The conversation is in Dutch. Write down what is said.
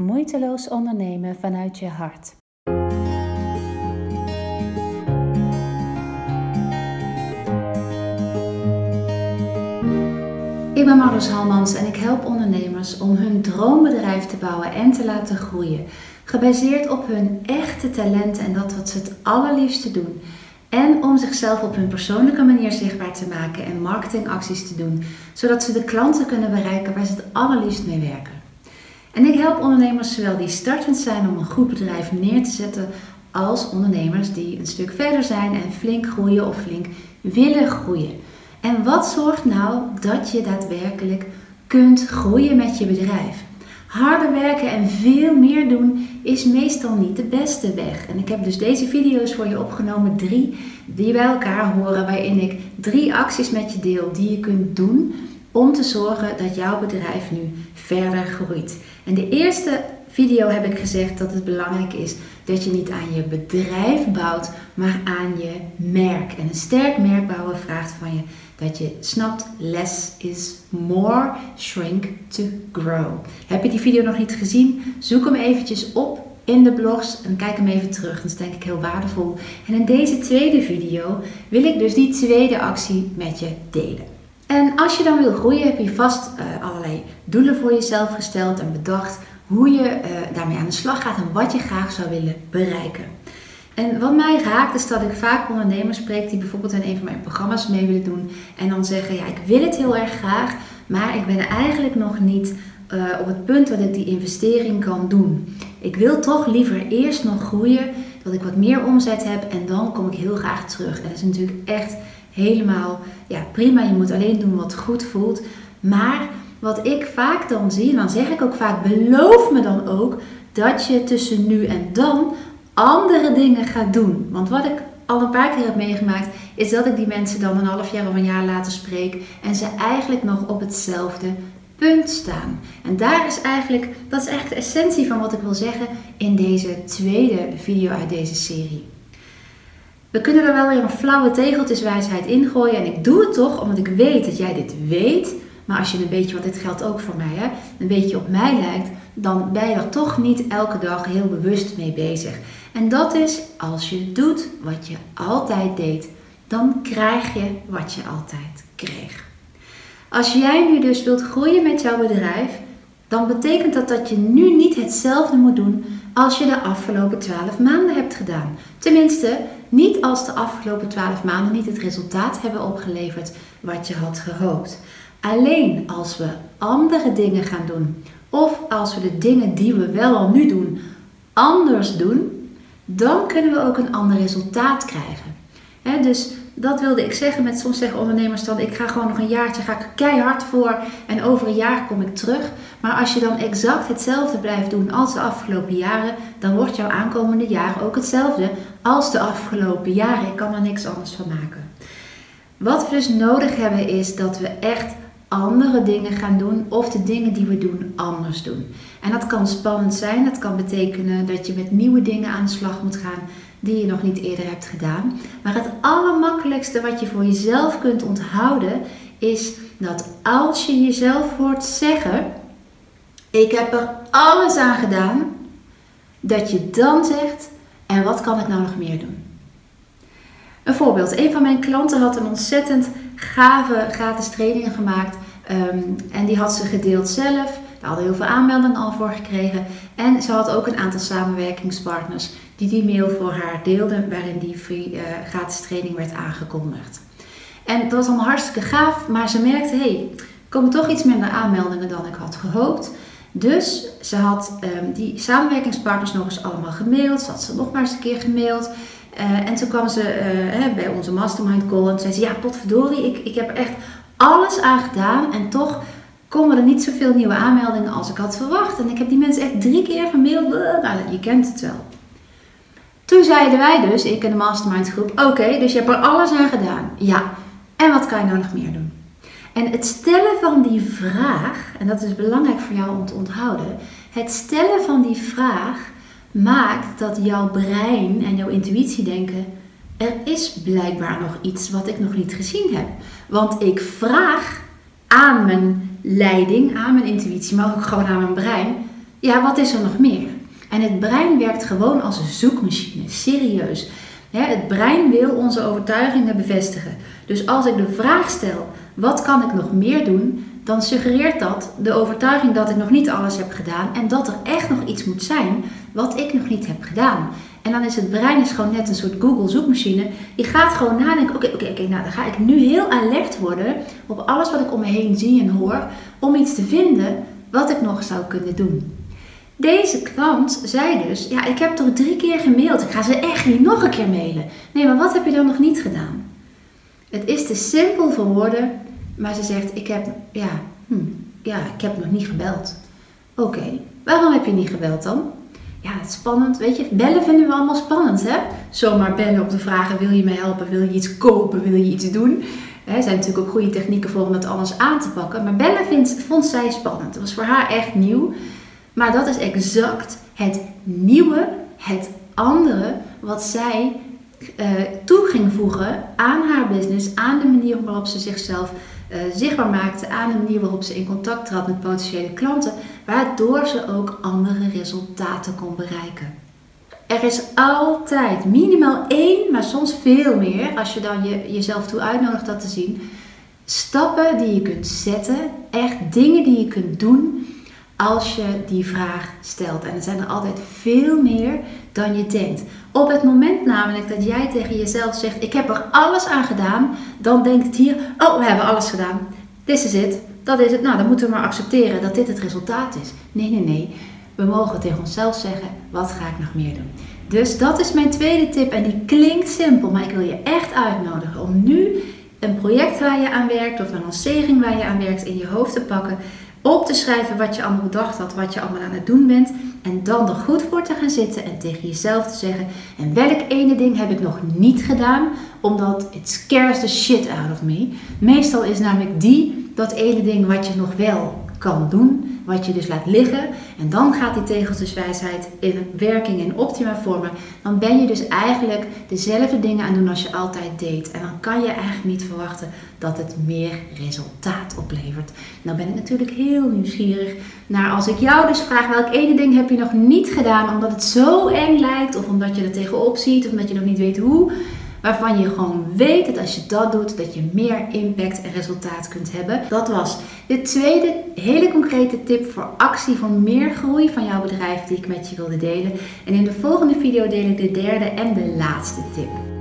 Moeiteloos ondernemen vanuit je hart. Ik ben Marloes Halmans en ik help ondernemers om hun droombedrijf te bouwen en te laten groeien. Gebaseerd op hun echte talenten en dat wat ze het allerliefste doen. En om zichzelf op hun persoonlijke manier zichtbaar te maken en marketingacties te doen, zodat ze de klanten kunnen bereiken waar ze het allerliefst mee werken. En ik help ondernemers zowel die startend zijn om een goed bedrijf neer te zetten, als ondernemers die een stuk verder zijn en flink groeien of flink willen groeien. En wat zorgt nou dat je daadwerkelijk kunt groeien met je bedrijf? Harder werken en veel meer doen is meestal niet de beste weg. En ik heb dus deze video's voor je opgenomen, drie, die bij elkaar horen, waarin ik drie acties met je deel die je kunt doen om te zorgen dat jouw bedrijf nu verder groeit. En de eerste video heb ik gezegd dat het belangrijk is dat je niet aan je bedrijf bouwt, maar aan je merk. En een sterk merk bouwen vraagt van je dat je snapt less is more, shrink to grow. Heb je die video nog niet gezien? Zoek hem eventjes op in de blogs en kijk hem even terug. Dat is denk ik heel waardevol. En in deze tweede video wil ik dus die tweede actie met je delen. En als je dan wil groeien, heb je vast uh, allerlei doelen voor jezelf gesteld en bedacht hoe je uh, daarmee aan de slag gaat en wat je graag zou willen bereiken. En wat mij raakt is dat ik vaak ondernemers spreek die bijvoorbeeld in een van mijn programma's mee willen doen en dan zeggen: Ja, ik wil het heel erg graag, maar ik ben eigenlijk nog niet uh, op het punt dat ik die investering kan doen. Ik wil toch liever eerst nog groeien, dat ik wat meer omzet heb en dan kom ik heel graag terug. En dat is natuurlijk echt helemaal ja, prima. Je moet alleen doen wat goed voelt. Maar wat ik vaak dan zie, en dan zeg ik ook vaak: beloof me dan ook dat je tussen nu en dan andere dingen gaat doen. Want wat ik al een paar keer heb meegemaakt, is dat ik die mensen dan een half jaar of een jaar later spreek en ze eigenlijk nog op hetzelfde punt staan. En daar is eigenlijk, dat is eigenlijk de essentie van wat ik wil zeggen in deze tweede video uit deze serie. We kunnen er wel weer een flauwe tegeltjeswijsheid ingooien. En ik doe het toch omdat ik weet dat jij dit weet. Maar als je een beetje, want dit geldt ook voor mij, hè, een beetje op mij lijkt, dan ben je er toch niet elke dag heel bewust mee bezig. En dat is als je doet wat je altijd deed, dan krijg je wat je altijd kreeg. Als jij nu dus wilt groeien met jouw bedrijf, dan betekent dat dat je nu niet hetzelfde moet doen als je de afgelopen 12 maanden hebt gedaan. Tenminste, niet als de afgelopen 12 maanden niet het resultaat hebben opgeleverd wat je had gehoopt. Alleen als we andere dingen gaan doen, of als we de dingen die we wel al nu doen anders doen, dan kunnen we ook een ander resultaat krijgen. dus dat wilde ik zeggen met soms zeggen ondernemers dan ik ga gewoon nog een jaartje, ga ik keihard voor en over een jaar kom ik terug. Maar als je dan exact hetzelfde blijft doen als de afgelopen jaren, dan wordt jouw aankomende jaar ook hetzelfde als de afgelopen jaren. Ik kan er niks anders van maken. Wat we dus nodig hebben is dat we echt andere dingen gaan doen of de dingen die we doen anders doen. En dat kan spannend zijn, dat kan betekenen dat je met nieuwe dingen aan de slag moet gaan die je nog niet eerder hebt gedaan. Maar het allermakkelijkste wat je voor jezelf kunt onthouden is dat als je jezelf hoort zeggen: Ik heb er alles aan gedaan, dat je dan zegt: En wat kan ik nou nog meer doen? Een voorbeeld: een van mijn klanten had een ontzettend gave gratis trainingen gemaakt. Ehm, en die had ze gedeeld zelf. Daar hadden heel veel aanmeldingen al voor gekregen. En ze had ook een aantal samenwerkingspartners die mail voor haar deelden, waarin die uh, gratis training werd aangekondigd. En dat was allemaal hartstikke gaaf, maar ze merkte, hé, hey, komen toch iets minder aanmeldingen dan ik had gehoopt. Dus ze had um, die samenwerkingspartners nog eens allemaal gemaild. Ze had ze nog maar eens een keer gemaild. Uh, en toen kwam ze uh, bij onze mastermind call en zei ze, ja potverdorie, ik, ik heb echt alles aan gedaan en toch komen er niet zoveel nieuwe aanmeldingen als ik had verwacht. En ik heb die mensen echt drie keer gemaild. Nou, je kent het wel. Toen zeiden wij dus, ik en de mastermind groep, oké, dus je hebt er alles aan gedaan. Ja, en wat kan je nou nog meer doen? En het stellen van die vraag, en dat is belangrijk voor jou om te onthouden, het stellen van die vraag maakt dat jouw brein en jouw intuïtie denken, er is blijkbaar nog iets wat ik nog niet gezien heb. Want ik vraag aan mijn leiding, aan mijn intuïtie, maar ook gewoon aan mijn brein, Ja, wat is er nog meer? En het brein werkt gewoon als een zoekmachine, serieus. Het brein wil onze overtuigingen bevestigen. Dus als ik de vraag stel, wat kan ik nog meer doen? Dan suggereert dat de overtuiging dat ik nog niet alles heb gedaan en dat er echt nog iets moet zijn wat ik nog niet heb gedaan. En dan is het brein is gewoon net een soort Google zoekmachine. Die gaat gewoon nadenken, oké, oké, oké, nou dan ga ik nu heel alert worden op alles wat ik om me heen zie en hoor, om iets te vinden wat ik nog zou kunnen doen. Deze klant zei dus, ja, ik heb toch drie keer gemaild, ik ga ze echt niet nog een keer mailen. Nee, maar wat heb je dan nog niet gedaan? Het is te simpel voor woorden, maar ze zegt, ik heb, ja, hm, ja, ik heb nog niet gebeld. Oké, waarom heb je niet gebeld dan? Ja, het is spannend. Weet je, bellen vinden we allemaal spannend, hè? Zomaar bellen op de vragen, wil je mij helpen? Wil je iets kopen? Wil je iets doen? Er zijn natuurlijk ook goede technieken voor om dat alles aan te pakken. Maar bellen vindt, vond zij spannend. Het was voor haar echt nieuw. Maar dat is exact het nieuwe, het andere wat zij uh, toe ging voegen aan haar business, aan de manier waarop ze zichzelf uh, zichtbaar maakte, aan de manier waarop ze in contact trad met potentiële klanten, waardoor ze ook andere resultaten kon bereiken. Er is altijd minimaal één, maar soms veel meer, als je dan je, jezelf toe uitnodigt dat te zien, stappen die je kunt zetten, echt dingen die je kunt doen als je die vraag stelt. En er zijn er altijd veel meer dan je denkt. Op het moment namelijk dat jij tegen jezelf zegt: Ik heb er alles aan gedaan, dan denkt het hier: Oh, we hebben alles gedaan. This is it. Dat is het. Nou, dan moeten we maar accepteren dat dit het resultaat is. Nee, nee, nee. We mogen tegen onszelf zeggen: Wat ga ik nog meer doen? Dus dat is mijn tweede tip. En die klinkt simpel, maar ik wil je echt uitnodigen om nu een project waar je aan werkt of een lancering waar je aan werkt in je hoofd te pakken op te schrijven wat je allemaal bedacht had, wat je allemaal aan het doen bent. En dan er goed voor te gaan zitten en tegen jezelf te zeggen: En welk ene ding heb ik nog niet gedaan, omdat it scares the shit out of me. Meestal is namelijk die dat ene ding wat je nog wel kan doen, wat je dus laat liggen. En dan gaat die tegeltjeswijsheid in werking in optima vormen. Dan ben je dus eigenlijk dezelfde dingen aan doen als je altijd deed. En dan kan je eigenlijk niet verwachten dat het meer resultaat oplevert. Nou ben ik natuurlijk heel nieuwsgierig naar als ik jou dus vraag welk ene ding heb je nog niet gedaan omdat het zo eng lijkt of omdat je er tegenop ziet of omdat je nog niet weet hoe waarvan je gewoon weet dat als je dat doet, dat je meer impact en resultaat kunt hebben. Dat was de tweede hele concrete tip voor actie voor meer groei van jouw bedrijf die ik met je wilde delen. En in de volgende video deel ik de derde en de laatste tip.